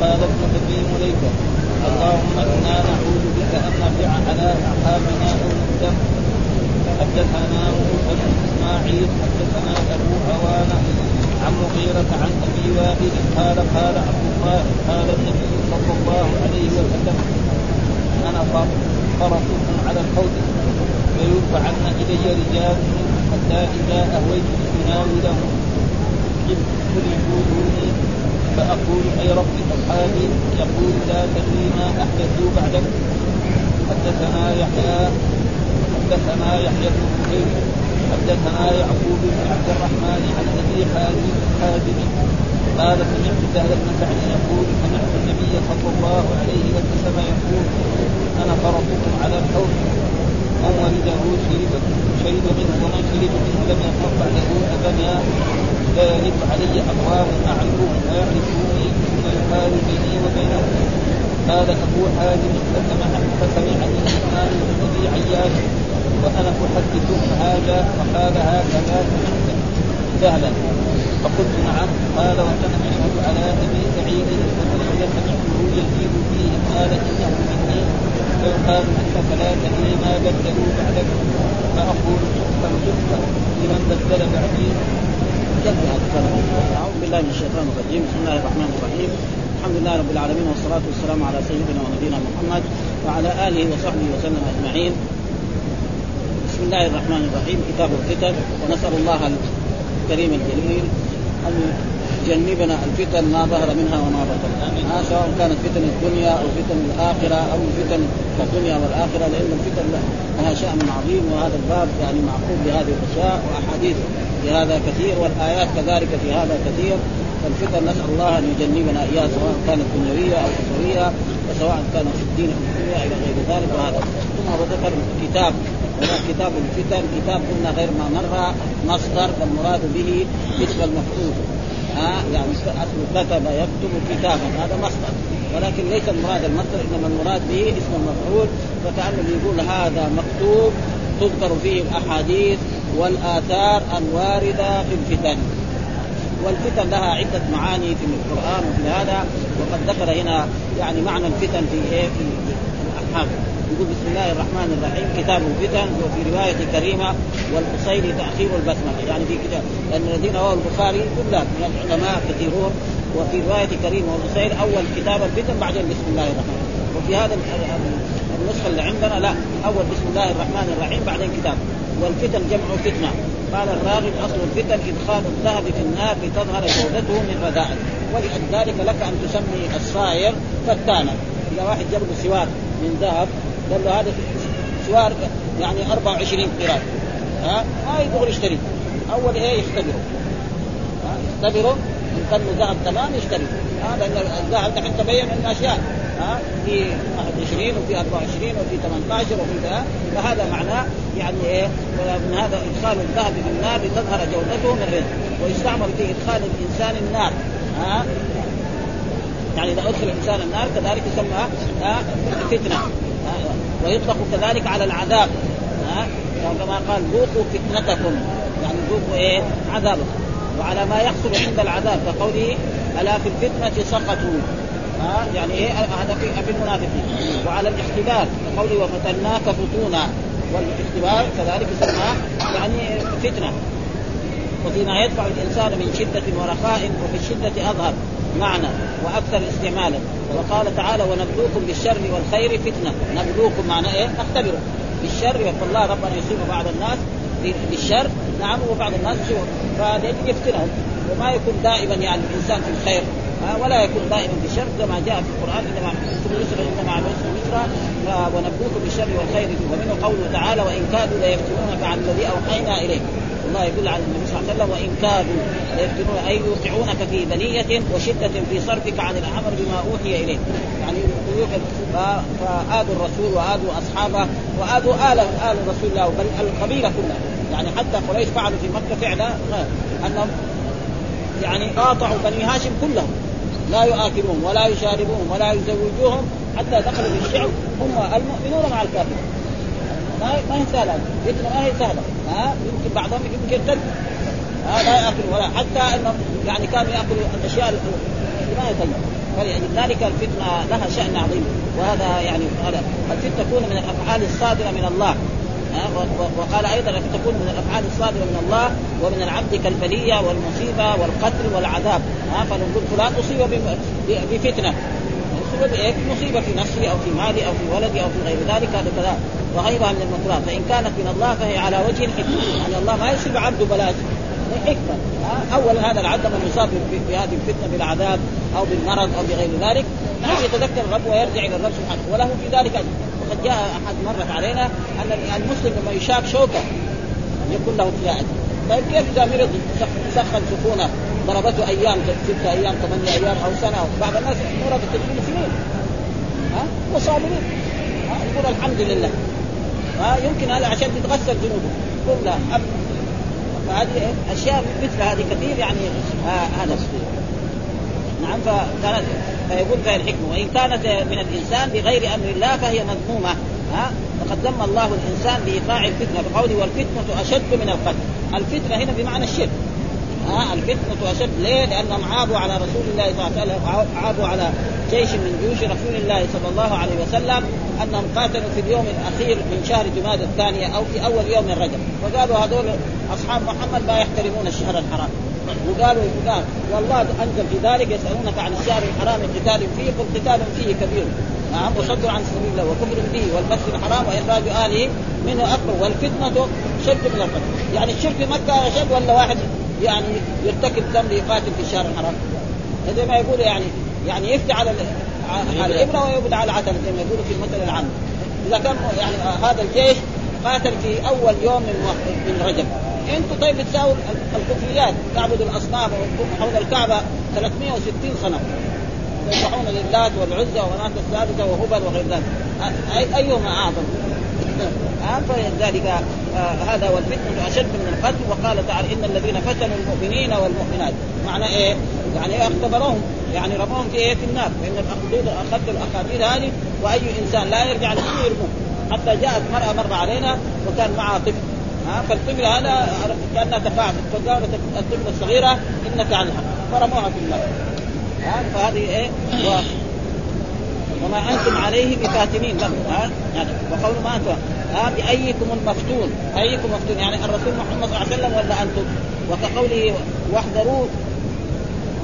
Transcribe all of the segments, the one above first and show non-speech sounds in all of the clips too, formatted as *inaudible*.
قال ابن أبي مليكة. اللهم إنا نعوذ بك أن نرجع على أعقابنا أو نقدم حدثنا موسى بن إسماعيل حدثنا أبو هوانه عن مغيرة عن أبي وائل قال قال عبد الله قال النبي صلى الله عليه وسلم أنا فرس على الحوض. فيرفعن إلي رجال حتى إذا اهويت اناولهم يقولوني فأقول أي رب أصحابي يقول لا تدري ما احدثوا بعدك. حدثنا يحيى حدثنا يحيى بن بكير حدثنا يعقوب بن عبد الرحمن عن أبي حازم حازم قال سمعت سهل بن سعد يقول سمعت النبي صلى الله عليه وسلم يقول أنا فرطكم على الحوض. من ولده شرب شرب منه ومن شرب منه لم يقم بعده أبدا. يرد علي أقوام أعرفهم ويعرفوني ثم يحال بيني وبينهم. قال أبو حازم فسمع فسمعني عثمان بن ابي عياش وأنا أحدثكم هذا فقال هكذا سهلا فقلت نعم. قال وكان يشهد على أبي سعيد الخدري سمعته يزيد فيه. قال إنه مني. فيقال أنك لا تدري ما بدلوا بعدك. فأقول سحقا سحقا لمن بدل بعدي. أعوذ بالله من الشيطان الرجيم. بسم الله الرحمن الرحيم. الحمد لله رب العالمين والصلاة والسلام على سيدنا ونبينا محمد وعلى آله وصحبه وسلم أجمعين. بسم الله الرحمن الرحيم. كتاب الفتن. ونسأل الله الكريم الجليل أن يجنبنا الفتن ما ظهر منها وما بطن. آه سواء كانت فتن الدنيا أو فتن الآخرة أو فتن الدنيا والآخرة لأن الفتن لها شأن عظيم وهذا الباب يعني معقوب بهذه الأشياء واحاديث في هذا كثير والآيات كذلك في هذا كثير. فالفتن نسأل الله أن يجنبنا اياها سواء كانت دنيويه أو اخرويه وسواء كانت في الدين أو الدنيا إلى غير ذلك. وهذا ثم ذكر كتاب كتاب الفتن كتاب قلنا غير ما مر مصدر فالمراد به اسم المفعول ها؟ يعني اصل كتب يكتب كتابا. هذا مصدر. ولكن ليس المراد المصدر إنما المراد به اسم المفعول فكأنه يقول هذا مكتوب تذكر فيه الأحاديث والآثار الواردة في الفتن. والفتن لها عدة معاني في القرآن وفي هذا وقد ذكر هنا يعني معنى الفتن في إيه؟ في الاحكام يقول بسم الله الرحمن الرحيم كتاب الفتن وفي رواية كريمة والقصيري تأخير البسملة يعني في كتاب لأن الذين رواه البخاري كلهم من العلماء كثيرون. وفي رواية كريمة والقصيري أول كتاب الفتن بعدين بسم الله الرحمن الرحيم. وفي هذا النسخة اللي عندنا لا أول بسم الله الرحمن الرحيم بعدين كتاب. والفتن جمع فتنة. قال الراغب أصل الفتن إدخال الذهب في النار لتظهر جودته من رذائل. ولذلك لك أن تسمي الصاير فتانا. إذا واحد جاب له سوار من ذهب قال له هذا سوار يعني 24 قراد ها؟ ما يبغوا يشتري. أول إيه؟ يختبروا ها؟ يختبروا إن كان ذهب تمام يشتري. هذا الذهب دحين تبين إنه أشياء. ها في 21 وفي 24 وفي 18 وفي ذا فهذا معناه يعني إيه من هذا إدخال الذهب في النار لتظهر جودته من الرزق ويستعمل في إدخال الإنسان النار ها. يعني إذا أدخل الإنسان النار كذلك يسمى فتنة ويطلق كذلك على العذاب ها. كما قال ذوقوا فتنتكم يعني ذوقوا إيه عذابكم. وعلى ما يحصل عند العذاب كقوله ألا في الفتنة سقطوا؟ ها يعني إيه هذا في في المنافقين. وعلى الاختبار كقوله وفتناك فتونا. والاختبار كذلك يسمى يعني فتنة. وفيما يدفع الإنسان من شدة ورخاء وفي الشدة أظهر معنى وأكثر استعمالا. وقال تعالى ونبلوكم بالشر والخير فتنة. نبلوكم معنى إيه؟ نختبره. بالشر فالله ربنا يصيب بعض الناس بالشر. نعم وبعض الناس يصيب فهذا يفتنهم. وما يكون دائما يعني الإنسان في الخير. ولا يكون دائما بالشر كما جاء في القرآن إنما كل يسر إنما على العسر يسرا ونبلوكم بالشر والخير ومنه قوله تعالى وإن كادوا ليفتنونك عن الذي أوحينا إليك الله يدل على النبي صلى الله عليه وسلم وإن كادوا ليفتنون أي يوقعونك في بنية وشدة في صرفك عن الأمر بما أوحي إليك يعني فآذوا الرسول وآذوا أصحابه وآذوا آل آل رسول الله بل القبيلة كلها. يعني حتى قريش فعلوا في مكة فعلا أنهم يعني قاطعوا بني هاشم كلهم. لا يآكلون ولا يشاربون ولا يزوجوهم حتى دخلوا في الشعب هم المؤمنون مع الكافرين. ما ما هي سهلة. ما هي سهلة. ها؟ يمكن بعضهم يمكن يرتد ها؟ لا ياكل ولا حتى إنهم يعني كانوا يأكلوا الأشياء ما هي طيبه فلذلك الفتنة لها شأن عظيم. وهذا يعني هذا الفتنة تكون من الأفعال الصادرة من الله. وقال أيضا تكون من الأفعال الصادره من الله ومن العبد كالبلية والمصيبة والقتل والعذاب. ها فنقول فلان أصيب بفتنة. أصيب بايه؟ مصيبة في نفسه أو في مالي أو في ولدي أو في غير ذلك هذا كذا. وغيرها من المكروهات فإن كانت من الله فهي على وجه الحكمة. يعني الله ما يصيب عبده بلاش حكمة. أولا هذا العبد من يصاب بهذه الفتنة بالعذاب أو بالمرض أو بغير ذلك. يتذكر الرب ويرجع إلى الرب سبحانه وله في ذلك أجر. وقد جاء أحد مرت علينا أن المسلم لما يشاك شوكة يكون له فيها طيب كيف إذا مرض سخن سخونة ضربته أيام ستة أيام ثمانية أيام أو سنة. بعض الناس مرض تدخل سنين. ها؟ وصابرين يقول الحمد لله. ها؟ يمكن هذا عشان تتغسل ذنوبه كلها فهذه أشياء مثل هذه كثير يعني آه هذا. نعم فكانت فيقول فيها الحكمة. وإن كانت من الإنسان بغير أمر الله فهي مذمومة. ها؟ فقد ذم الله الإنسان بإيقاع الفتنة. بقوله والفتنة أشد من القتل. الفتنة هنا بمعنى الشرك. ها؟ الفتنة أشد. ليه؟ لأنهم عابوا على رسول الله صلى الله عليه وسلم عابوا على جيش من جيوش رسول الله صلى الله عليه وسلم أنهم قاتلوا في اليوم الأخير من شهر جماد الثانية أو في أول يوم من رجب. فقالوا هذول أصحاب محمد لا يحترمون الشهر الحرام. وقالوا قال والله أنزل في ذلك يسألونك عن الشهر الحرام قتال فيه قل قتال فيه كبير. نعم وصد عن سبيل الله وكفر به والمسجد الحرام وإخراج اهله منه أكبر والفتنة شد من القتل. يعني الشرك في مكة أشد ولا واحد يعني يرتكب ذنب يقاتل في الشهر الحرام؟ زي ما يقول يعني يعني يفتي على على الإبرة ويبعد على العتبة زي ما يقولوا في المثل العام. إذا كان يعني هذا الجيش قاتل في أول يوم من من رجب. أنتم طيب بتساووا الكفريات تعبدوا الأصنام حول الكعبة 360 صنم. يذبحون للات والعزى ومناة الثالثة وهبل وغير ذلك. أي أيهما أعظم؟ *laughs* فلذلك آه هذا والفتنة أشد من القتل وقال تعالى إن الذين فتنوا المؤمنين والمؤمنات. معنى إيه؟ يعني اختبروهم؟ يعني رموهم في إيه؟ في النار. فإن الأخدود أخذت الأخاديد هذه وأي إنسان لا يرجع لدينه يرموه. حتى جاءت مرأة مر علينا وكان معها طفل. ها فالطفل هذا كأنها تفاعلت فقالت الطفله الصغيرة إنك عن الحق فرموها في ها فهذه إيه؟ و... وما أنتم عليه بفاتنين لهم ها؟ يعني وقول ما أنتم. ها بأيكم المفتون. أيكم مفتون يعني الرسول محمد صلى الله عليه وسلم ولا أنتم؟ وكقوله واحذروا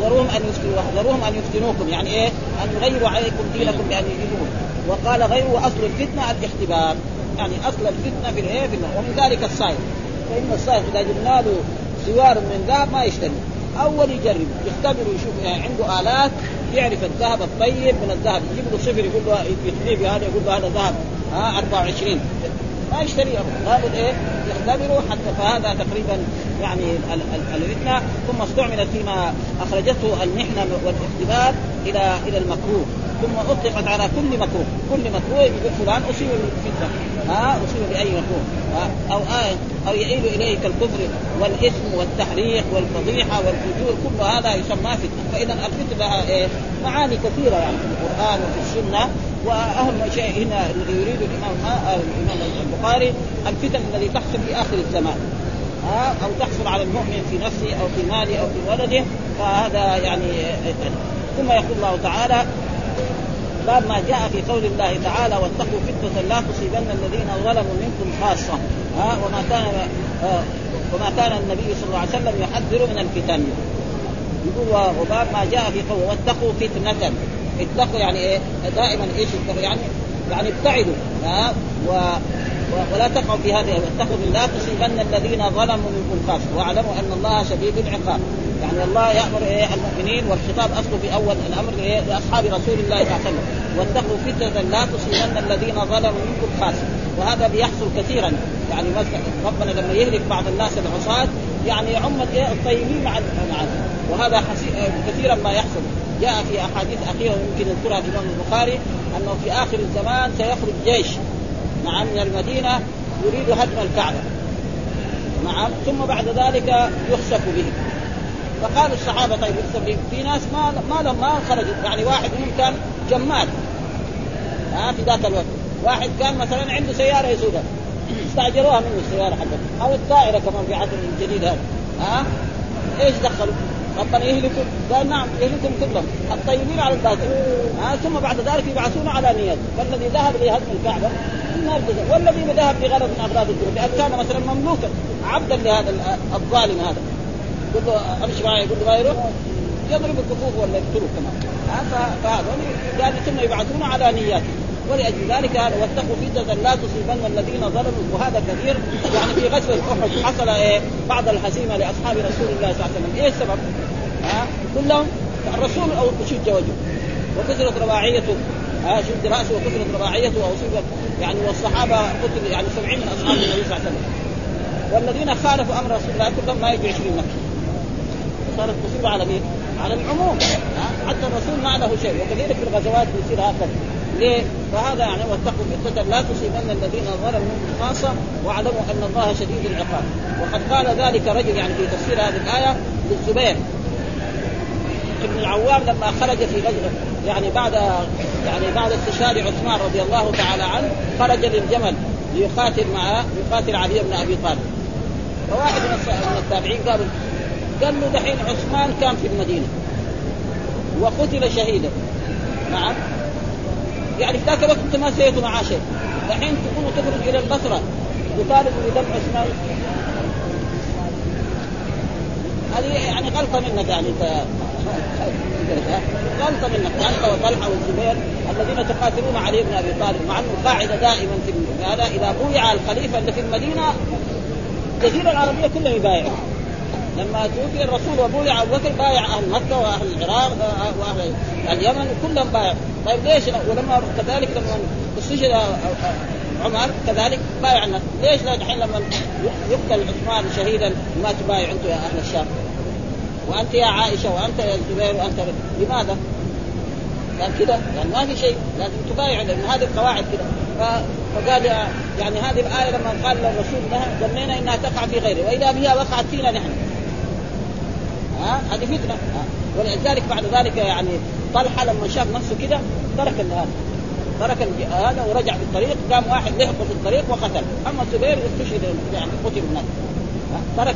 واحذروهم أن يفتنوا واحذروهم أن يفتنوكم. يعني إيه؟ أن يغيروا عليكم دينكم بأن يجيبوه. وقال غيره أصل الفتنة الاختبار يعني أصل الفتنة في الايه ومن ذلك الصائد فإن الصائد إذا جبنا له سوار من ذهب ما يشتري. أول يجرب يختبر ويشوف يعني عنده آلات يعرف الذهب الطيب من الذهب. يجيب له صفر يقول له يثنيه بهذا يقول له هذا ذهب ها 24 ما يشتري لابد إيه؟ يختبره حتى فهذا تقريبا يعني الفتنه ثم استعملت فيما أخرجته المحنة والإختبار إلى إلى المكروه. ثم أطلقت على كل مكروه. كل مكروه يقول فلان أصيب بالفتنه ها؟ أصيب بأي مكروه. أو آية أو يئيل اليه كالكفر والإثم والتحريق والفضيحة والفجور. كل هذا يسمى فتنه فإذا الفتنه لها إيه؟ معاني كثيرة يعني في القرآن وفي السنة. وأهم شيء هنا الذي يريد الإمام الإمام البخاري الفتن الذي تحصل في آخر الزمان. أو تحصل على المؤمن في نفسه أو في ماله أو في ولده فهذا يعني ثم يقول الله تعالى باب ما جاء في قول الله تعالى واتقوا فتنة لا تصيبن الذين ظلموا منكم خاصة. ها وما كان آه وما كان النبي صلى الله عليه وسلم يحذر من الفتن. يقول وباب ما جاء في قول واتقوا فتنة. اتقوا يعني إيه؟ دائما إيش اتقوا يعني؟ يعني ابتعدوا. ها؟ و ولا تقعوا في هذه واتقوا لا تصيبن الذين ظلموا منكم خاصة واعلموا أن الله شديد العقاب. يعني الله يأمر إيه؟ المؤمنين والخطاب. أصله في أول الأمر إيه؟ لأصحاب رسول الله صلى الله عليه وسلم. واتقوا فتنة لا تصيبن الذين ظلموا منكم خاصه وهذا بيحصل كثيرا. يعني مثلا ربنا لما يهلك بعض الناس العصاة يعني يعم الطيبين مع وهذا كثيرا ما يحصل. جاء في أحاديث أخيرة يمكن يذكرها الامام البخاري أنه في آخر الزمان سيخرج جيش نعم من المدينة يريد هدم الكعبة. نعم ثم بعد ذلك يخسف به. فقال الصحابة طيب يخسف في ناس ما ما لهم ما خرجوا. يعني واحد منهم كان جمال. ها في ذاك الوقت. واحد كان مثلا عنده سيارة يسوقها استأجروها منه السيارة حقته. أو الطائرة كمان في عصر الجديد هذا. ها؟ إيش دخلوا؟ ربنا يهلكوا قال نعم يهلكهم كلهم. الطيبين على الباطل ها ثم بعد ذلك يبعثون على نيات فالذي ذهب لهدم الكعبة النار والذي ذهب لغرض من أغراض الدنيا لأن كان مثلا مملوكا عبدا لهذا الظالم هذا. يقول له امشي معي يقول له غيره. يضرب الكفوف ولا يقتله كمان. فهذا. قال ثم يبعثون على نياتهم ولأجل ذلك هذا واتقوا فتنه لا تصيبن الذين ظلموا. وهذا كثير. يعني في غزوة أحد حصل إيه بعض الهزيمة لأصحاب رسول الله صلى الله عليه وسلم، إيه السبب؟ ها؟ كلهم الرسول أو شج وجهه. وكسرت رباعيته ها؟ شد رأسه وكسرت رباعيته واصيب يعني والصحابة قتل يعني 70 من أصحاب النبي صلى الله عليه وسلم. والذين خالفوا أمر رسول الله كلهم ما يجوا 20 مكة. صارت مصيبه على مين؟ على العموم. حتى الرسول ما له شيء. وكذلك في الغزوات بيصير هكذا. ليه؟ فهذا يعني واتقوا فتنة لا تصيبن الذين ظلموا خاصة واعلموا أن الله شديد العقاب. وقد قال ذلك رجل يعني في تفسير هذه الآية للزبير. ابن العوام لما خرج في غزوة يعني بعد يعني بعد استشهاد عثمان رضي الله تعالى عنه خرج للجمل ليقاتل مع يقاتل علي بن أبي طالب. فواحد من التابعين قالوا قال له دحين عثمان كان في المدينة. وقتل شهيدا. نعم. يعني في ذاك الوقت أنت ما سويتوا معاه شيء الحين تكون تخرج إلى البصرة. تطالب بدم عثمان هذه يعني غلطة منك يعني أنت. غلطة منك. انت وطلحة والزبير الذين تقاتلون علي بن أبي طالب. مع أنه قاعدة دائما في هذا. إذا بويع الخليفة اللي في المدينة الجزيره العربية كلها يبايعوا لما توفي الرسول وبويع أبو بكر بايع أهل مكة وأهل العراق وأهل اليمن كلهم بايع طيب ليش ولما كذلك لما استشهد عمر كذلك بايع الناس. ليش الحين لما يقتل عثمان شهيدا ما تبايع أنتم يا أهل الشام؟ وأنت يا عائشة وأنت يا الزبير وأنت لماذا؟ قال كذا يعني ما في شيء. لازم تبايع لأن هذه القواعد كذا فقال يعني هذه الآية لما قال للرسول لها ظنينا إنها تقع في غيره. وإذا بها وقعت فينا نحن. ها؟ هذه فتنة ولذلك بعد ذلك يعني طلحه لما شاف نفسه كذا ترك هذا ترك هذا ورجع في الطريق قام واحد لحقه في الطريق وقتل. أما الزبير استشهد يعني قتل الناس ترك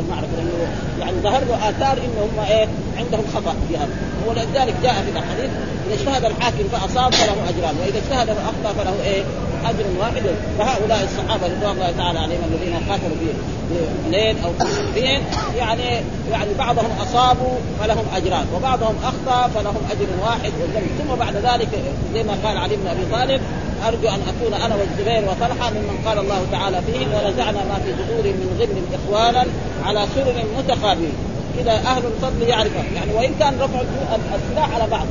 المعركة لأنه يعني ظهر له آثار إنه هم إيه عندهم خطأ في هذا. ولذلك جاء في الحديث إذا اجتهد الحاكم فأصاب فله أجران وإذا اجتهد فاخطا فله إيه أجر واحد. فهؤلاء الصحابة رضوان الله تعالى عليهم الذين قاتلوا في اثنين أو اثنين يعني يعني بعضهم أصابوا فلهم أجران وبعضهم أخطأ فلهم أجر واحد. ثم بعد ذلك زي ما قال علي بن أبي طالب أرجو أن أكون أنا والزبير وطلحه ممن قال الله تعالى فيهم ونزعنا ما في صدورهم من غل إخوانا على سرر متقابلين. كذا أهل الفضل يعرفه يعني وإن كان رفع السلاح على بعض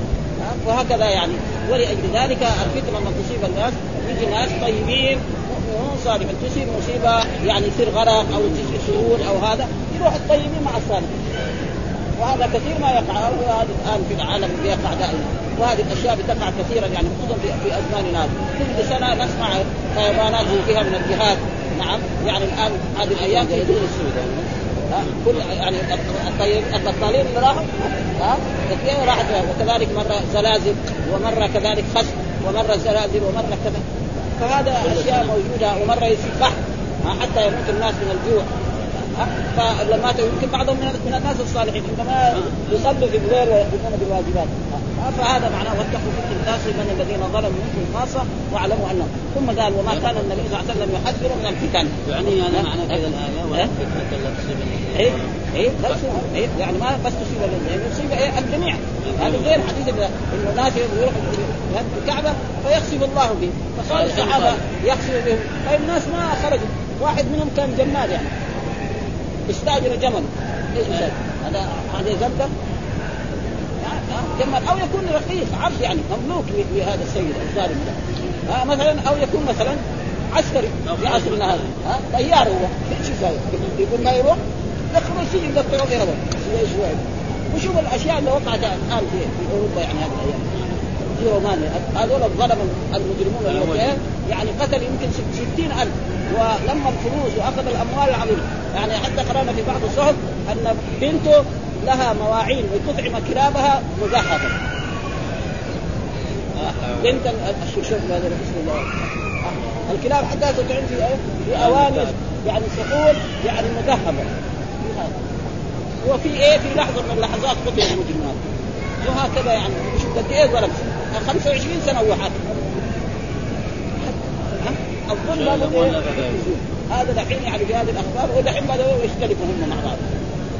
وهكذا يعني. ولأجل ذلك الفتنة لما تصيب الناس. يجي ناس طيبين مؤمنون صالحين. تصيب مصيبة يعني يصير غرق أو تصير سهول أو هذا يروح الطيبين مع الصالحين. وهذا كثير ما يقع وهذا الآن في العالم يقع دائما. وهذه الأشياء بتقع كثيرا يعني خصوصا في, ازماننا كل سنه نسمع حيوانات فيها من الجهاد. نعم يعني الآن هذه الأيام في السودان كل يعني الطيب الطالين اللي راحوا ها كثير راحت وكذلك مرة زلازل ومرة كذلك خسف ومرة زلازل ومرة كذا. فهذا أشياء موجودة ومرة يصير بحر حتى يموت الناس من الجوع. فلما يمكن بعضهم من الناس الصالحين عندما يصلوا في الليل ويقومون بالواجبات. فهذا معناه واتقوا فتنة الناس من الذين ظلموا منكم خاصة واعلموا انه ثم قال وما كان النبي صلى الله عليه وسلم يحذر من الفتن يعني هذا معنى كذا الايه ولا فتنة لا تصيب إيه؟ إيه؟ لا إيه؟ يعني ما بس تصيب يعني تصيب إيه؟ الجميع. هذا غير حديث انه ناس يروح الكعبه فيخسف الله به. فصار الصحابة يخسف بهم فالناس ما خرجوا. واحد منهم كان جمال يعني. استاجر جمل إيش هذا هذا يقدر جمال أو يكون رقيق عبد يعني مملوك لهذا السيد الظالم ده مثلا أو يكون مثلا عسكري. في عصرنا هذا. ها طيار هو. إيش يسوي؟ يقول ما يروح؟ دخلوا السجن قطعوا به شوي شوي. وشوف الأشياء اللي وقعت الآن في أوروبا يعني هذه الأيام. في رومانيا هذول الظلم المجرمون يعني قتل يمكن ستين ألف ولم الفلوس وأخذ الأموال العظيمة. يعني حتى قرأنا في بعض الصحف أن بنته لها مواعين وتطعم كلابها مذهبه بنت الشرشوف هذا بسم الله. الكلاب حتى تطعم في في اواني يعني سحول يعني مذهبه وفي إيه؟ في لحظة من اللحظات قتل المجرم هذا وهكذا يعني. شوف قد إيه ظلم؟ 25 سنة هو حاكم. الظلم هذا هذا دحين يعني في هذه الأخبار ودحين بدأوا يختلفوا هم مع بعض.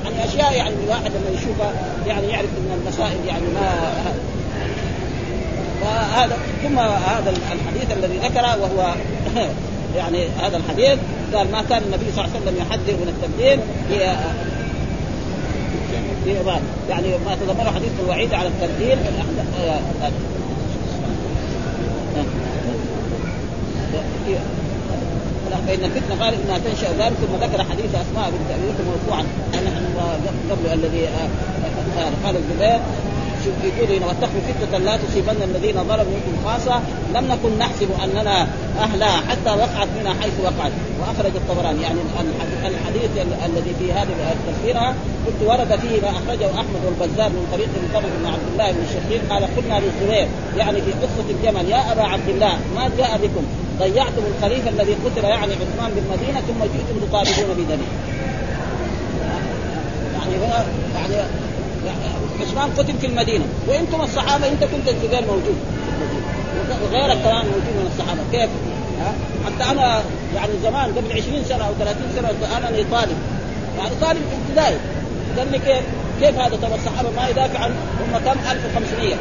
يعني أشياء يعني الواحد لما يشوفها يعني يعرف إن المسائل يعني ما فهذا ثم هذا الحديث الذي ذكره وهو *laughs* يعني هذا الحديث قال ما كان النبي صلى الله عليه وسلم يحذر من التبديل يعني ما تضمنه حديث الوعيد على التبديل فإن الفتنة قال إنها تنشأ ذلك ثم ذكر حديث أسماء بنت أبي بكر مرفوعا قبل الذي قال الزبير هنا واتقوا فتنة لا تصيبن الذين ظلموا منكم خاصة. لم نكن نحسب أننا أهلا حتى وقعت منا حيث وقعت. وأخرج الطبراني يعني الحديث الذي في هذه التفسيرها قلت ورد فيه ما أخرجه أحمد والبزار من طريق المطلب بن عبد الله بن الشخير قال قلنا للزبير يعني في قصة الجمل يا أبا عبد الله ما جاء بكم؟ ضيعتم الخليفة الذي قتل يعني عثمان بالمدينة ثم جئتم تطالبون بدمه. يعني هنا يعني عثمان قتل في المدينة. وإنتم الصحابة انت كنت الزبير موجود. وغيرك كمان موجود من الصحابة. كيف؟ ها؟ حتى أنا يعني زمان قبل 20 سنة أو 30 سنة أنا طالب. يعني طالب ابتدائي. قال لي كيف؟ كيف هذا؟ ترى الصحابة ما يدافع عن هم كم؟ 1500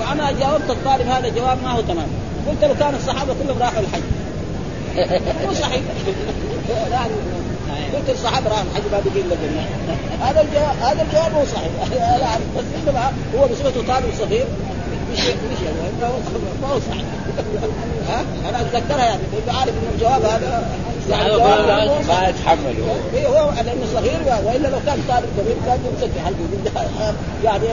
فأنا جاوبت الطالب هذا جواب ما هو تمام. قلت له كان الصحابة كلهم راحوا الحج. *laughs* مو صحيح. *laughs* قلت الصحابه راحوا الحج ما بقي إلا الجنه هذا الجواب هذا الجواب مو صحيح. *laughs* بس إنما هو بصفته طالب صغير. مش مش ما هو صحيح. ها؟ أنا أتذكرها يعني. كنت عارف ان الجواب هذا يعني ما يتحمل هو اي هو لأنه صغير وإلا لو كان طالب كبير كان يمسك حلقه. *laughs* يعني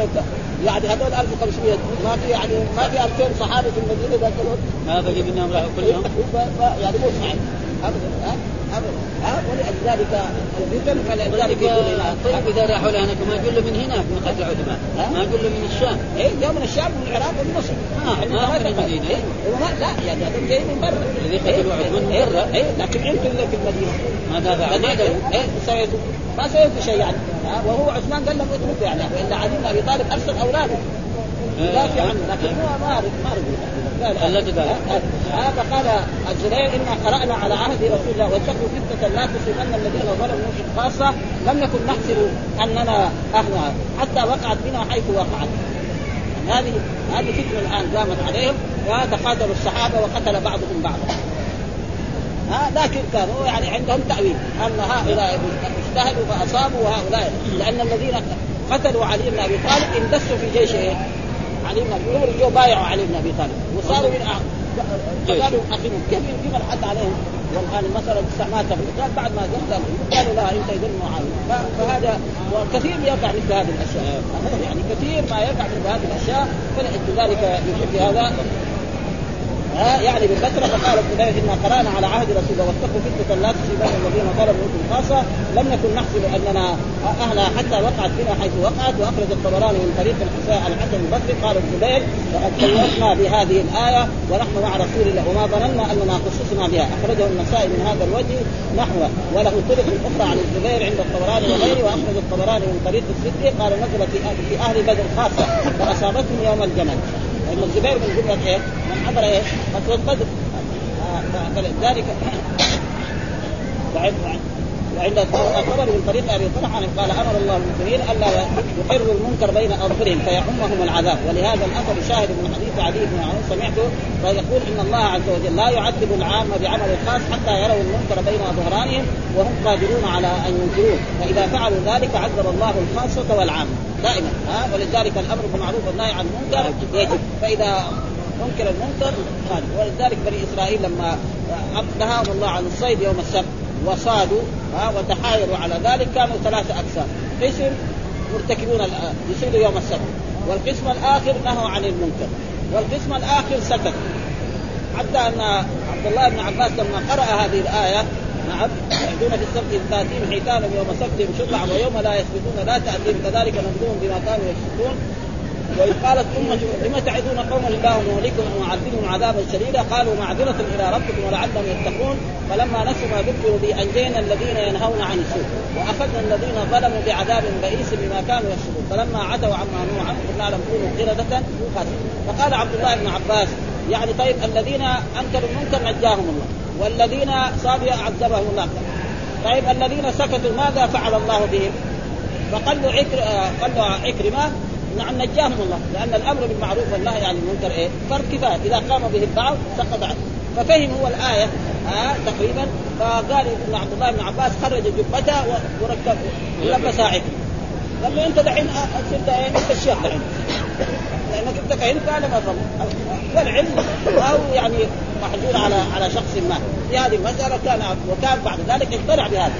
يعني هذول 1500 ما في يعني ما في 2000 صحابي في المدينة ذاك الوقت. ما بقي منهم راحوا كلهم؟ *laughs* يعني مو صحيح. أبدا ها؟ أبدا ها؟ ولذلك الفتن فلذلك يقول طيب إذا راحوا لهناك ما يقول له من هناك من قتل عثمان ما يقول له من الشام. اي جاء من الشام ومن العراق ومن مصر. ما ما من المدينة؟ لا يعني هذول جايين من برا. الذي قتلوا عثمان من برا. اي لكن أنتم اللي في المدينة. ما دافع إيه سويتوا ما سويتوا شيء يعني وهو عثمان قال لهم اتركوا يعني وإلا علي بن أبي طالب أرسل أولاده. يدافع عنه لكن هو ما ما رضي التي قال هذا قال الزبير إنا قرأنا على عهد رسول الله واتقوا فتنة لا تصيبن الذين ظلموا منكم خاصة لم نكن نحسب أننا اهلها حتى وقعت بنا حيث وقعت. هذه هذه فتنة الآن قامت عليهم وتقاتلوا الصحابة وقتل بعضهم بعضا. ها لكن كانوا يعني عندهم تأويل. أن هؤلاء اجتهدوا فأصابوا وهؤلاء. لأن الذين قتلوا علي بن أبي طالب اندسوا في جيش إيه؟ علي بن أبي طالب جو بايعوا علي بن أبي طالب. وصاروا من قالوا أخيهم. كيف يجيب الحد عليهم. والآن المساله استعمال قال بعد ما قتل قالوا لا أنت يدل معاويه فهذا وكثير يقع مثل هذه الأشياء. يعني كثير ما يقع مثل هذه الأشياء. فلذلك يحب هذا. ها يعني بكثره فقال الزبير انا قرانا على عهد رسول الله واتقوا فتنه لا تصيبن الذين ظلموا منكم خاصة. لم نكن نحسب أننا أهلها حتى وقعت بنا حيث وقعت وأخرج الطبراني من طريق الحسين الحسن البصري قال الزبير وقد كلفنا بهذه الآية ونحن مع رسول الله وما ظننا أننا خصصنا بها. أخرجه النسائي من هذا الوجه نحوه. وله طرق أخرى عن الزبير عند الطبراني وغيره. وأخرج الطبراني من طريق الصديق قال نزلت في أهل بدر خاصة فأصابتهم يوم الجمل لأن الزبير من جملة إيه؟ من حضر إيه؟ غزوه بدر فلذلك بعد *laughs* وعند الخبر من طريق أبي طلحة قال أمر الله المؤمنين ألا يقروا المنكر بين اظهرهم فيعمهم العذاب. ولهذا الأثر شاهد من حديث علي بن عون سمعته فيقول إن الله عز وجل لا يعذب العامه بعمل الخاص حتى يروا المنكر بين ظهرانهم وهم قادرون على أن ينكروه. فإذا فعلوا ذلك عذب الله الخاصة والعامة دائما. ها؟ ولذلك الأمر بالمعروف والنهي عن المنكر يجب. فإذا انكر المنكر هذا ولذلك بني إسرائيل لما نهاهم الله عن الصيد يوم السبت وصادوا ها وتحايروا على ذلك. كانوا ثلاثة أقسام. قسم مرتكبون يصيدوا يوم السبت. والقسم الآخر نهوا عن المنكر. والقسم الآخر سكت. حتى أن عبد الله بن عباس لما قرأ هذه الآية نعم يحدون في السبت تأتيهم حيتانهم يوم سبتهم شرعا ويوم لا يسبتون لا تأتيهم كذلك نبلوهم بما كانوا يكسبون وإذ قالت أمة لم تعدون قوما الله مهلكهم ومعذبهم عذابا شديدا؟ قالوا معذرة إلى ربكم ولعلهم يتقون. فلما نسوا ما ذكروا به أنجينا الذين ينهون عن السوء وأخذنا الذين ظلموا بعذاب بئيس بما كانوا يكسبون. فلما عتوا عما نهوا عنه قلنا لهم كونوا قردة فقال عبد الله بن عباس يعني طيب الذين أنكروا المنكر نجاهم الله والذين صابوا عذبهم الله. طيب الذين سكتوا ماذا فعل الله بهم؟ فقال له عكرمه نعم نجاهم الله لأن الأمر بالمعروف والنهي عن المنكر إيه؟ فرض كفاية. إذا قام به البعض سقط عنه. ففهم هو الآية آه تقريبا. فقال ابن عبد الله بن عباس خرج جبته وركب ولبسها عكرمه قال له أنت دحين صرت إيه؟ أنت الشيخ دحين. لأنك أنت فهمت أنا ما فهمت والعلم أو يعني محجور على على شخص ما. في هذه المسألة كان وكان بعد ذلك اقتنع بهذا.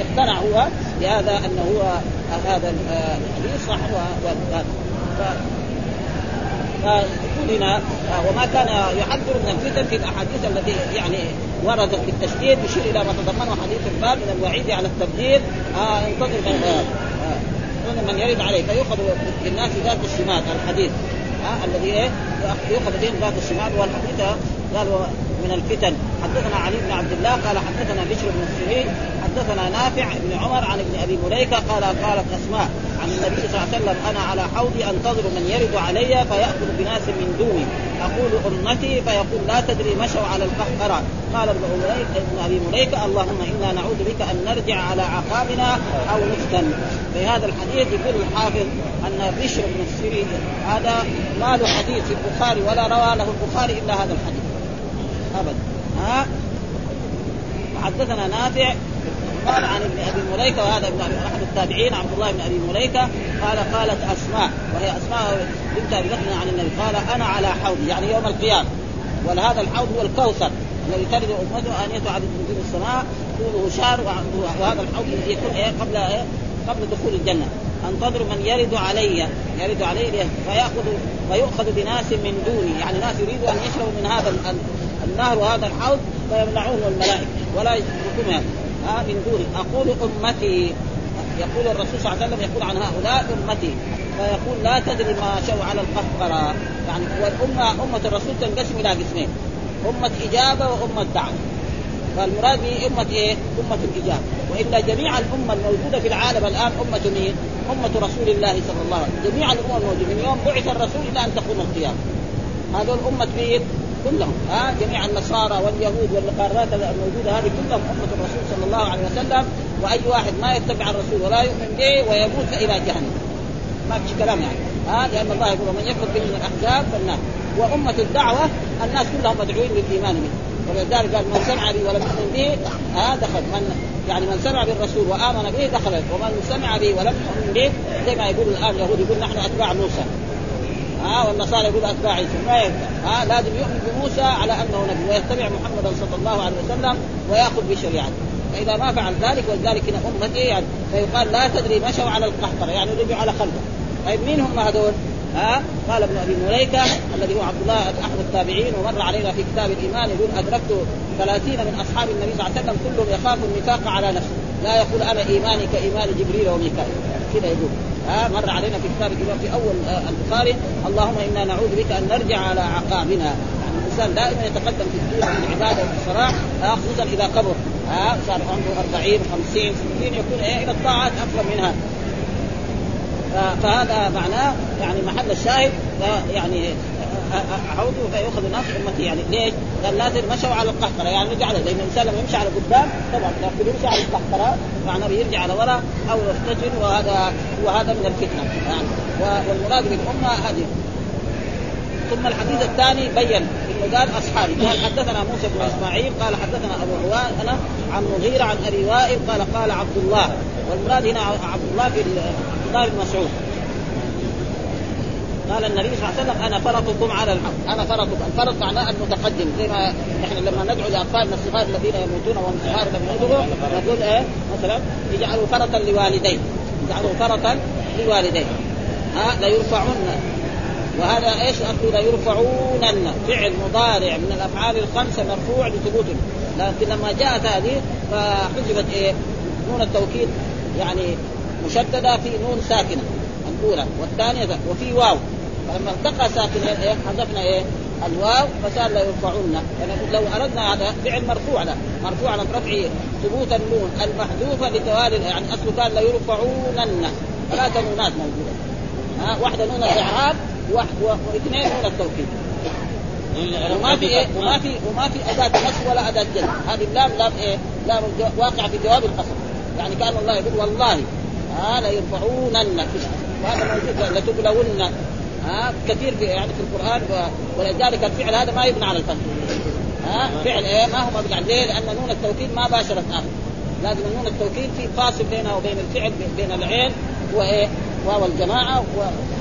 اقتنع هو بهذا أنه هو هذا الحديث صح وهذا فيقول هنا وما كان يحذر من الفتن في الأحاديث التي يعني وردت بالتشديد يشير إلى ما تضمنه حديث الباب من الوعيد على التبذير آه انتظر من يرد عليه فيؤخذ بالناس ذات الشمال الحديث. ها الذي إيه؟ يؤخذ بهم ذات الشمال والحديث قال من الفتن. حدثنا علي بن عبد الله قال حدثنا بشر بن السري حدثنا نافع بن عمر عن ابن أبي مليكة قال قالت أسماء عن النبي صلى الله عليه وسلم أنا على حوضي أنتظر من يرد علي فيأخذ بناس من دوني. أقول أمتي فيقول لا تدري مشوا على القهقرة قال ابن ابي مليكة اللهم إنا نعوذ بك أن نرجع على عقابنا أو نفتن. في هذا الحديث يقول الحافظ أن بشر بن السري هذا ما له حديث في البخاري ولا روى له البخاري إلا هذا الحديث. ابدا ها؟ حدثنا نافع قال عن ابن أبي مليكة وهذا ابن أحد التابعين عبد الله بن أبي مليكة قال قالت أسماء وهي أسماء بنت أبي عن النبي قال أنا على حوضي يعني يوم القيامة. ولهذا الحوض هو الكوثر الذي تلد أمته انيه عدد نجوم السماء طوله شهر وهذا الحوض يكون إيه؟ قبل إيه؟ قبل دخول الجنة. أنتظر من يرد علي يرد علي فياخذ فيؤخذ بناس من دوني يعني ناس يريدوا أن يشربوا من هذا النهر وهذا الحوض فيمنعون الملائكة ولا يتركون ها من دوني أقول أمتي. يقول الرسول صلى الله عليه وسلم يقول عن هؤلاء أمتي. فيقول لا تدري ما شوا على القهقرة يعني والأمة أمة الرسول تنقسم إلى قسمين. أمة إجابة وأمة دعوة. فالمراد به أمة إيه؟ أمة الإجابة. وإلا جميع الأمة الموجودة في العالم الآن أمة مين؟ أمة رسول الله صلى الله عليه وسلم. جميع الأمم الموجودة. من يوم بعث الرسول إلى أن تقوم القيامة. هذول أمة مين؟ كلهم ها آه جميع النصارى واليهود والقارات الموجودة هذه كلهم أمة الرسول صلى الله عليه وسلم وأي واحد ما يتبع الرسول ولا يؤمن به ويموت إلى جهنم. ما فيش كلام يعني ها آه لأن الله يقول من يكفر به من الاحزاب فالنار وأمة الدعوة الناس كلهم مدعوين للإيمان به. ولذلك قال من سمع بي ولم يؤمن به ها دخل. من يعني من سمع بالرسول وآمن به دخل. ومن سمع به ولم يؤمن به زي ما يقول الآن اليهود يقول نحن أتباع موسى ها آه والنصارى يقول أتباع عيسى. ما ينفع. ها آه لازم يؤمن بموسى على أنه نبي ويتبع محمدا صلى الله عليه وسلم ويأخذ بشريعته. فإذا ما فعل ذلك ولذلك هنا أمتي يعني فيقال لا تدري مشوا على القهقرة يعني رجعوا على خلفه. طيب مين هم هذول؟ ها قال ابن أبي مليكة الذي هو عبد الله أحد التابعين ومر علينا في كتاب الإيمان يقول أدركت ثلاثين من أصحاب النبي صلى الله عليه وسلم كلهم يخاف النفاق على نفسه. لا يقول أنا إيماني كإيمان جبريل وميكائيل. كذا يقول؟ ها مر علينا في كتاب الإمام في أول البخاري اللهم إنا نعوذ بك أن نرجع على عقابنا يعني الإنسان دائما يتقدم في الدين في العبادة وفي الصلاة خصوصا إذا كبر ها صار عنده 40 50 60 يكون إيه إلى الطاعات أفضل من هذا فهذا معناه يعني محل الشاهد يعني حوضي فيؤخذ ناس أمتي. يعني ليش؟ قال لازم مشوا على القهقرة. يعني رجع على لأن الإنسان لما يمشي على قدام طبعا لكن يمشي على القهقرة معناه بيرجع على وراء أو يفتتن وهذا وهذا من الفتنة. يعني والمراد بالأمة هذه. ثم الحديث الثاني بين إنه قال أصحابي. قال حدثنا موسى بن إسماعيل قال حدثنا أبو عوانة عن مغيرة عن أبي وائل قال قال عبد الله. والمراد هنا عبد الله في الله بن مسعود. قال النبي صلى الله عليه وسلم أنا فرطكم على الحق. أنا فرطكم الفرط معناه المتقدم زي ما نحن لما ندعو لاطفالنا الصغار الذين يموتون وهم صغار لم يدعوا نقول إيه؟ مثلا اجعلوا فرطا لوالديه اجعلوا فرطا لوالديه ها ليرفعن وهذا إيش؟ أقول ليرفعون فعل مضارع من الأفعال الخمسة مرفوع لثبوت لكن لما جاءت هذه فحذفت إيه؟ نون التوكيد يعني مشددة في نون ساكنة. الأولى والثانية وفي واو. فلما التقى ساكنين إيه حذفنا إيه الواو فصار لا يرفعون. يعني لو أردنا هذا فعل مرفوع له. مرفوع على رفع ثبوت النون المحذوفه لتوالي يعني أصله كان لا يرفعونن ثلاث نونات موجودة. ها واحدة نون الإعراب واثنين نون التوكيد. وما في إيه؟ وما في وما في أداة نصب ولا أداة جد. هذه اللام لام إيه؟ لام واقع في جواب القسم يعني كأن الله يقول والله ها لا يرفعونن وهذا موجود لتبلون ها كثير يعني في القرآن ولذلك الفعل هذا ما يبنى على الفتح ها فعل إيه؟ ما هو مبني ليه؟ لأن نون التوكيد ما باشرت آخر. لازم نون التوكيد في فاصل بينها وبين الفعل بين العين وايه؟ واو الجماعة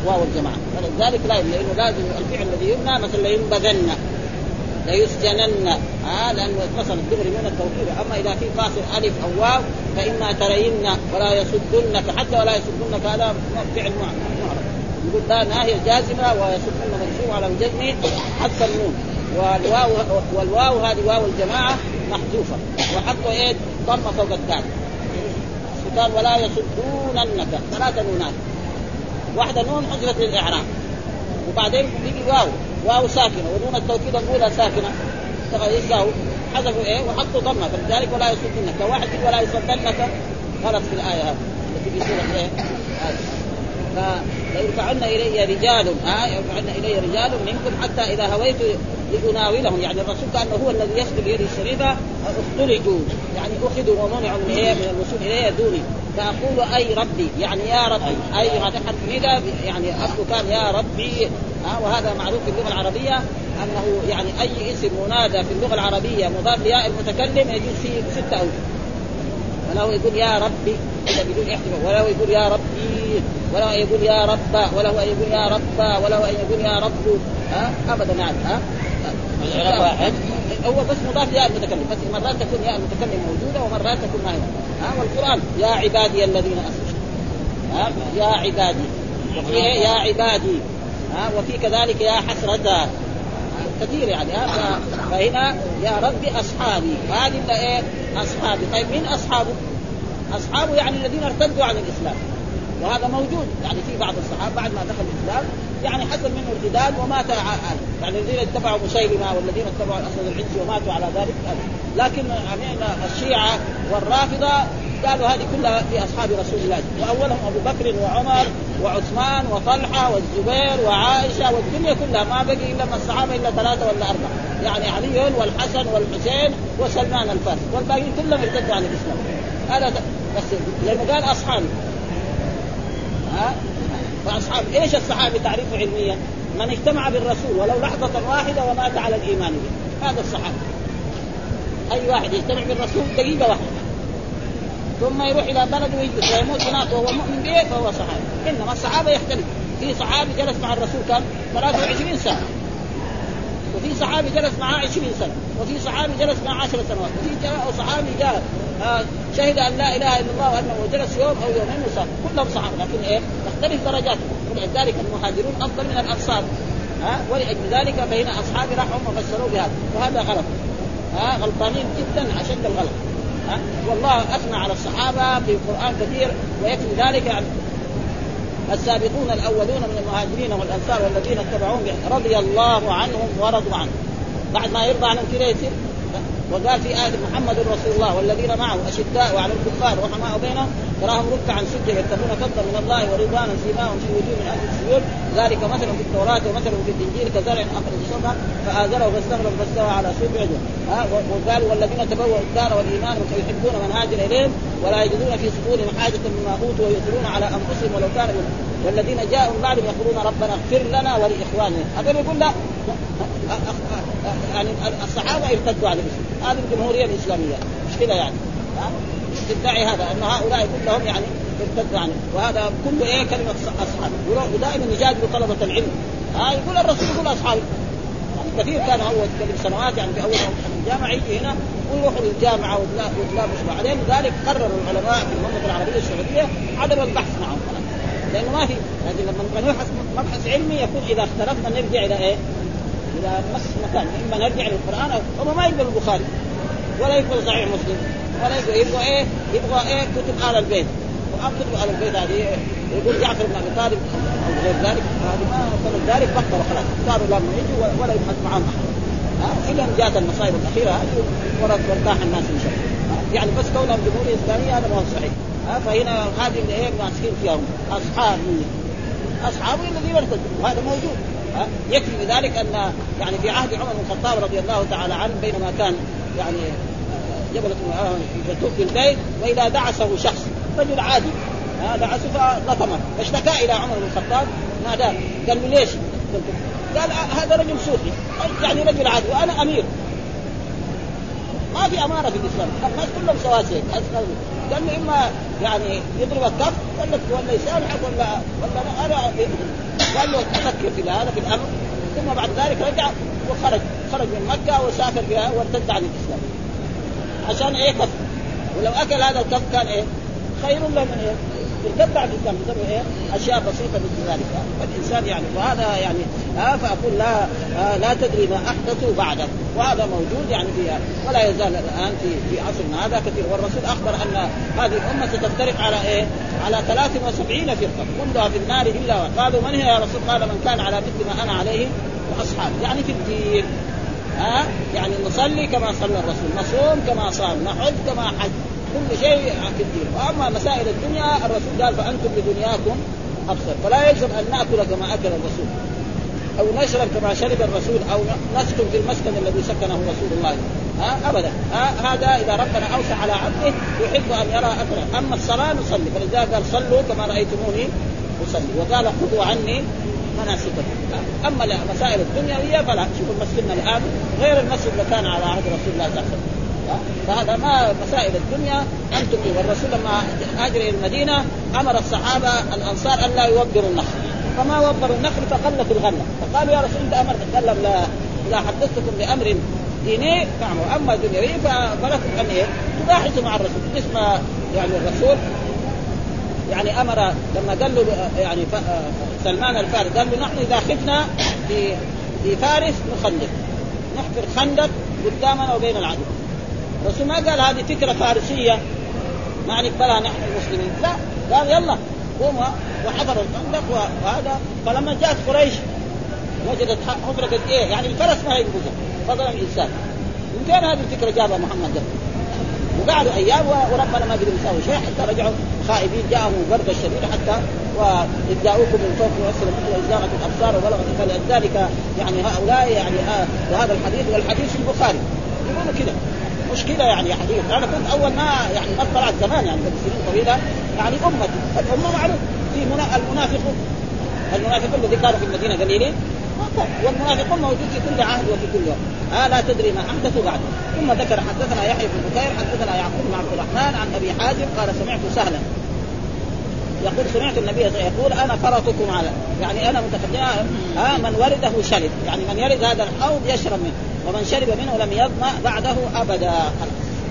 واو الجماعة. فلذلك لا لأنه لازم الفعل الذي يبنى مثلا لينبذن ليسجنن. ها لأنه مثلا الدغري من التوكيد أما إذا في فاصل ألف أو واو فإما ترين ولا يصدنك حتى ولا يصدنك هذا فعل معرض يقول لا ناهيه جازمة ويصدن منصوب على الجزم حذف النون. والواو والواو هذه واو الجماعة محذوفة. وحطوا إيه؟ ضمه فوق الدال قال ولا يصدوننك ثلاث نونات. واحدة نون حذفت للإعراب. وبعدين بيجي واو. واو ساكنة ونون التوكيد الاولى ساكنة. يساوي حذفوا إيه؟ وحطوا ضمة. فلذلك ولا يصدنك. واحد ولا يصدنك. غلط في الآية هذه. التي في سورة إيه؟ فليرفعن إلي رجال ها؟ يرفعن إلي رجال منكم حتى إذا هويت لأناولهم. يعني الرسول كانه هو الذي يسقي بيده الشريفة اختلجوا يعني أخذوا ومنعوا من إيه؟ من الوصول الي دوني. فأقول أي ربي. يعني يا ربي. أي حرف نداء يعني اصله كان يا ربي. ها وهذا معروف في اللغة العربية أنه يعني أي اسم منادى في اللغة العربية مضاف لياء المتكلم يجوز فيه ستة أوجه. وله يقول يا ربي اذا بدون احتمال وله يقول يا ربي وله يقول يا رب وله أن يقول يا رب وله أن يقول يا رب ها ابدا يعني ها. واحد. هو بس مضاف ياء المتكلم بس مرات تكون ياء المتكلم موجودة ومرات تكون ما هي. ها والقرآن يا عبادي الذين أسرفوا. ها يا عبادي. وفي يا عبادي. ها وفي كذلك يا حسرة كثير يعني ها فهنا يا ربي أصحابي. هذه إيه؟ أصحابي. طيب مين أصحابه؟ أصحابه يعني الذين ارتدوا عن الإسلام. وهذا موجود يعني في بعض الصحابة بعد ما دخل الإسلام. يعني حصل منه ارتداد ومات يعني الذين اتبعوا مسيلمة والذين اتبعوا الاسود العنسي وماتوا على ذلك. لكن يعني الشيعة والرافضة قالوا هذه كلها في أصحاب رسول الله. وأولهم أبو بكر وعمر وعثمان وطلحة والزبير وعائشة والدنيا كلها ما بقي إلا من الصحابة إلا ثلاثة ولا أربعة. يعني علي والحسن والحسين وسلمان الفارسي والباقيين كلهم ارتدوا عن الإسلام. هذا بس لأنه قال أصحابي. ها؟ فاصحاب إيش الصحابي تعريفه علميا؟ من اجتمع بالرسول ولو لحظة واحدة ومات على الإيمان به. هذا الصحابي. أي واحد يجتمع بالرسول دقيقة واحدة. ثم يروح إلى بلد ويجلس ويموت هناك وهو مؤمن به فهو صحابي. إنما الصحابة يختلف. في صحابي جلس مع الرسول كم 23 سنة. وفي صحابي جلس معاه 20 سنة. وفي صحابي جلس معاه 10 سنوات. وفي صحابي جاء آه شهد أن لا إله إلا الله وأنه جلس يوم أو يومين وصار كلهم صحابة. لكن إيه؟ تختلف درجاتهم ولذلك المهاجرون أفضل من الأنصار. ها؟ ولأجل ذلك فهنا اصحاب راحوا فسروا بهذا. وهذا غلط. ها؟ غلطانين جدا. أشد الغلط. والله أثنى على الصحابة في القرآن كثير ويكفي ذلك يعني السابقون الأولون من المهاجرين والأنصار والذين اتبعوهم رضي الله عنهم ورضوا عنه. بعد ما يرضى عنهم كذا يصير وقال في آية محمد رسول الله والذين معه أشداء وعلى الكفار رحماء بينهم تراهم ركعا سجدا يبتغون فضلا من الله ورضوانا سيماهم في وجوه من أهل السجود ذلك مثل في التوراة ومثل في الإنجيل كزرع أخرج شطأ فآزره فاستغرب فاستوى على سوق عجل. وقال والذين تبوأوا الدار والإيمان ويحبون من هاجر إليهم ولا يجدون في صدورهم حاجة مما أوتوا ويؤثرون على أنفسهم ولو كان والذين جاءوا من بعدهم يقولون ربنا اغفر لنا ولإخواننا. هذا يقول لا. يعني الصحابة ارتدوا على الإسلام. هذه الجمهورية الإسلامية. مش كذا يعني؟ تدعي هذا أن هؤلاء كلهم يعني ارتدوا عنه. وهذا كله إيه كلمة اصحاب ودائما يجادلوا طلبة العلم. آه يقول الرسول يقول اصحابي يعني كثير كان اول تكلم سنوات يعني في اول الجامعة يجي هنا ويروحوا للجامعة ويتلابسوا بعدين لذلك قرروا العلماء في المملكة العربية السعودية عدم البحث معهم. لأنه ما في لكن لما نبحث مبحث علمي يكون إذا اختلفنا نرجع إلى إيه؟ إلى نفس المكان. إما نرجع للقرآن أو ما يقبل البخاري ولا يقبل صحيح مسلم. ولا يبغى إيه؟ يبغى إيه؟ كتب آل البيت. كتب آل البيت هذه؟ يقول جعفر بن أبي طالب أو غير ذلك هذه ما فلذلك بطلوا خلاص صاروا لا يجوا ولا يبحث معهم أحد. إلى إن جاءت المصائب الأخيرة هذه وارتاح الناس إن شاء الله. يعني بس كونهم جمهورية إسلامية هذا ما هو صحيح. فهنا هذه اللي إيه ماسكين فيها أصحابي. أصحابي الذين ارتدوا وهذا موجود. يكفي بذلك أن يعني في عهد عمر بن الخطاب رضي الله تعالى عنه بينما كان يعني جبلة في البيت وإذا دعسه شخص رجل عادي. دعسه فلطمه فاشتكى إلى عمر بن الخطاب ناداه قال له ليش؟ قال هذا رجل صوفي يعني رجل عادي وأنا أمير. ما في اماره في الإسلام. الناس كلهم سواسية. قال له إما يعني يضرب الكف ولا ولا يسامحك ولا ولا أنا قال له أفكر في هذا في الأمر. ثم بعد ذلك رجع وخرج. خرج من مكة وسافر بها وارتد عن الإسلام. عشان إيه كف؟ ولو أكل هذا الكف كان إيه؟ خير له من إيه؟ الاسلام بسبب إيه؟ أشياء بسيطة مثل ذلك. فالانسان يعني وهذا يعني آه فأقول لا آه لا تدري ما احدثوا بعدك. وهذا موجود يعني في ولا يزال الآن في في عصرنا هذا كثير. والرسول أخبر أن هذه الأمة ستفترق على إيه؟ على 73 فرقة. كلها في النار إلا قالوا من هي يا رسول قال من كان على مثل ما أنا عليه وأصحابي. يعني في الدين. ها؟ يعني نصلي كما صلى الرسول. نصوم كما صام نحج كما حج. كل شيء في الدين. وأما مسائل الدنيا الرسول قال فأنتم بدنياكم أبصر. فلا يلزم أن نأكل كما أكل الرسول. أو نشرب كما شرب الرسول أو نسكن في المسكن الذي سكنه رسول الله. ها؟ أبدا. ها؟ هذا إذا ربنا أوسع على عبده يحب أن يرى اثره أما الصلاة نصلي. فلذلك قال صلوا كما رأيتموني أصلي. وقال خذوا عني مناسككم أما المسائل الدنيويه فلا. شوفوا مسجدنا الآن غير المسجد اللي كان على عهد رسول الله صلى الله عليه وسلم. فهذا ما مسائل الدنيا. أنتم والرسول لما هاجر إلى المدينة أمر الصحابة الأنصار أن لا يوبروا النخل. فما وبروا النخل فقلت الغنه فقالوا يا رسول أنت أمرت. قال لا إذا حدثتكم بأمر ديني فاعملوا. أما دنيوي فلكم أن إيه؟ تباحثوا مع الرسول. اسم يعني الرسول. يعني أمر لما قال له يعني سلمان الفارس قال له نحن إذا خفنا في في فارس نخندق. نحفر خندق قدامنا وبين العدو. الرسول ما قال هذه فكرة فارسية؟ ما نقبلها نحن المسلمين. لا. قال يلا قوموا وحفروا الخندق وهذا. فلما جاءت قريش وجدت حفرة قد إيه؟ يعني الفرس ما ينبذها فضلا الإنسان. من فين هذه الفكرة جابها محمد؟ ده وقعدوا أيام وربنا ما قدروا يساوي شيء حتى رجعوا خائبين جاءهم البرد الشديد حتى واذ جاءوكم من فوق واسفل واذ زاغت الأبصار وبلغت فلذلك يعني هؤلاء يعني آه وهذا الحديث والحديث في البخاري. يقولوا كذا مشكلة يعني حديث أنا كنت أول ما يعني ما طلعت زمان يعني قبل سنين طويلة يعني أمتي. الامه معروف. في المنافقون المنافقون الذي كانوا في المدينة قليلين. والمنافقون موجود في كل عهد وفي كل يوم آه لا تدري ما أحدثوا بعد. ثم ذكر حدثنا يحيى بن بكير حدثنا يعقوب بن عبد الرحمن عن أبي حازم قال سمعت سهلا. يقول سمعت النبي يقول أنا فرطكم على يعني أنا متقدم آه من ورده شرب. يعني من يرد هذا الحوض يشرب منه ومن شرب منه لم يظمأ بعده أبدا.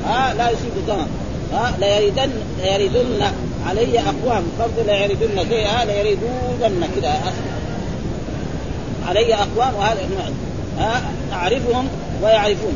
آه لا يصيب الظمأ آه لا يردن لا يردن علي أقوام. فرض لا يردن زي آه لا يردون كذا. علي أقوام وهذا أعرفهم ويعرفون.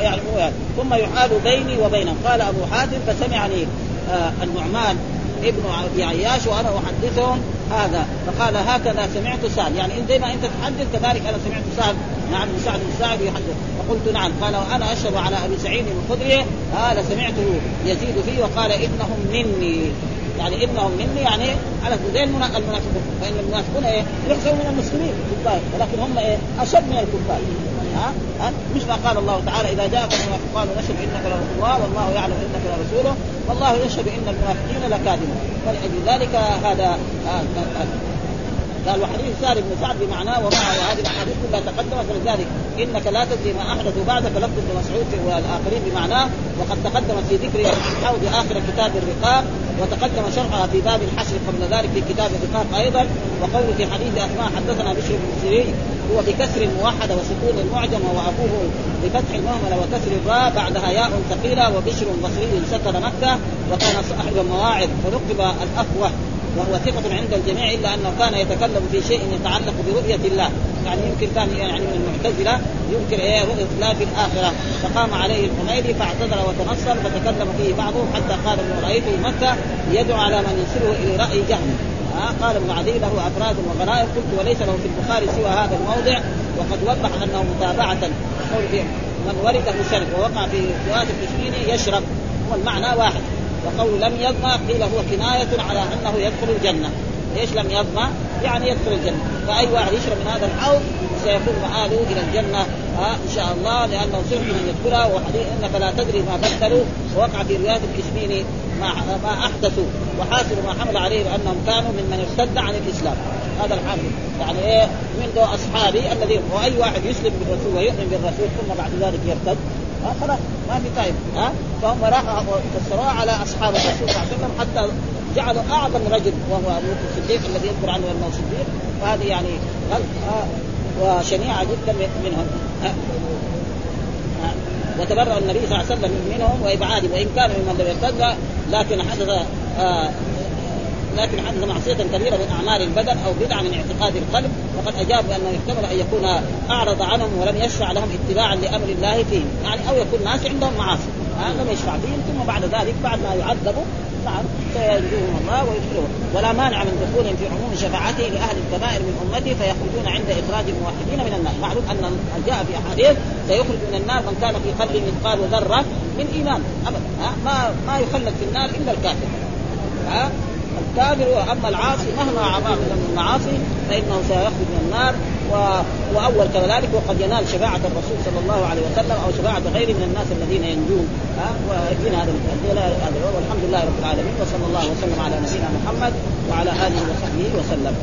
يعرفون ثم يحال بيني وبينهم. قال أبو حاتم فسمعني آه النعمان ابن ابي عياش وأنا أحدثهم هذا. فقال هكذا سمعت سعد. يعني زي ما أنت تحدث كذلك أنا سمعت سعد. نعم سعد بن سعد يحدث. فقلت نعم. قال وأنا أشهد على أبي سعيد الخدري هذا سمعته يزيد فيه وقال إنهم مني. يعني ابنهم مني يعني على زي المنافقون. فإن المنافقون إيه؟ يحسبون من المسلمين الكفار. ولكن هم إيه؟ أشد من الكفار. ها؟ ها؟ مش ما قال الله تعالى إذا جاءك المنافقون نشهد إنك لرسول الله والله يعلم إنك لرسوله والله يشهد إن المنافقين لكاذبون. فلأجل ذلك هذا قال وحديث سهل بن سعد بمعناه ومعه هذه الأحاديث كلها تقدمت ولذلك إنك لا تدري ما أحدث بعدك لفظ ابن مسعود والآخرين بمعناه. وقد تقدمت في ذكر الحوض آخر كتاب الرقاب وتقدم شرحها في باب الحشر قبل ذلك في كتاب الرقاب أيضا. وقول في حديث أسماء حدثنا بشر بن سيرين. هو بكسر الموحده وسكون المعجم وأبوه بفتح المهملة وكسر الراء. بعدها ياء ثقيلة وبشر بصري سكن مكة. وكان صاحب المواعظ. فلقب الاخوه وهو ثقة عند الجميع إلا أنه كان يتكلم في شيء يتعلق برؤية الله. يعني يمكن كان يعني من المعتزلة ينكر إيه رؤية الله في الآخرة. فقام عليه الحميدي فاعتذر وتنصر فتكلم فيه بعضهم حتى قال إنه رايته في مكة يدعو على من ينسبه إلى رأي جهل. آه قال ابن عدي له أفراد وغرائب قلت وليس له في البخاري سوى هذا الموضع. وقد وضح أنه متابعة من ورده شرب ووقع في روايه الكشميري يشرب. والمعنى واحد. وقول لم يظمأ قيل هو كناية على أنه يدخل الجنة. ليش لم يظمأ؟ يعني يدخل الجنة. فأي واحد يشرب من هذا الحوض سيكون مآله إلى الجنة. آه إن شاء الله لأنه سمح من يدخلها وحديث إنك لا تدري ما بدلوا. ووقع في رواية الكشميني ما ما أحدثوا. وحاصل ما حمل عليه بانهم كانوا ممن ارتد عن الإسلام. هذا الحمل. يعني إيه؟ من أصحابي الذين وأي واحد يسلم بالرسول ويؤمن بالرسول ثم بعد ذلك يرتد. خلاص ما في تايم ها؟ فهم راحوا فسروها على أصحاب الرسول صلى الله عليه وسلم حتى جعلوا أعظم رجل وهو أبو بكر الصديق الذي يذكر عنه أنه صديق. فهذه يعني وشنيعة جدا منهم وتبرأ النبي صلى الله عليه وسلم منهم وابعادهم وإن كانوا ممن لم يرتد لكن حدث آه لكن حدث معصية كبيرة من أعمال البدن أو بدعة من اعتقاد القلب وقد أجاب بأنه يحتمل أن يكون أعرض عنهم ولم يشفع لهم اتباعا لأمر الله فيهم. يعني أو يكون ناس عندهم معاصي. لم يشفع فيهم ثم بعد ذلك بعد ما يعذبوا نعم سينجوهم الله ويدخلهم ولا مانع من دخولهم في عموم شفاعته لأهل الكبائر من أمته فيخرجون عند إخراج الموحدين من النار، معلوم أن جاء في أحاديث سيخرج من النار من كان في قلبه مثقال ذرة من إيمان. ابدا ما ما يخلد في النار إلا الكافر. ها؟ الكافر وأما العاصي مهما عمل من المعاصي فإنه سيخرج من النار. و... وأول كذلك وقد ينال شفاعة الرسول صلى الله عليه وسلم أو شفاعة غيره من الناس الذين ينجون. ها؟ ويكفينا هذا هذا والحمد لله رب العالمين وصلى الله وسلم على نبينا محمد وعلى آله وصحبه وسلم.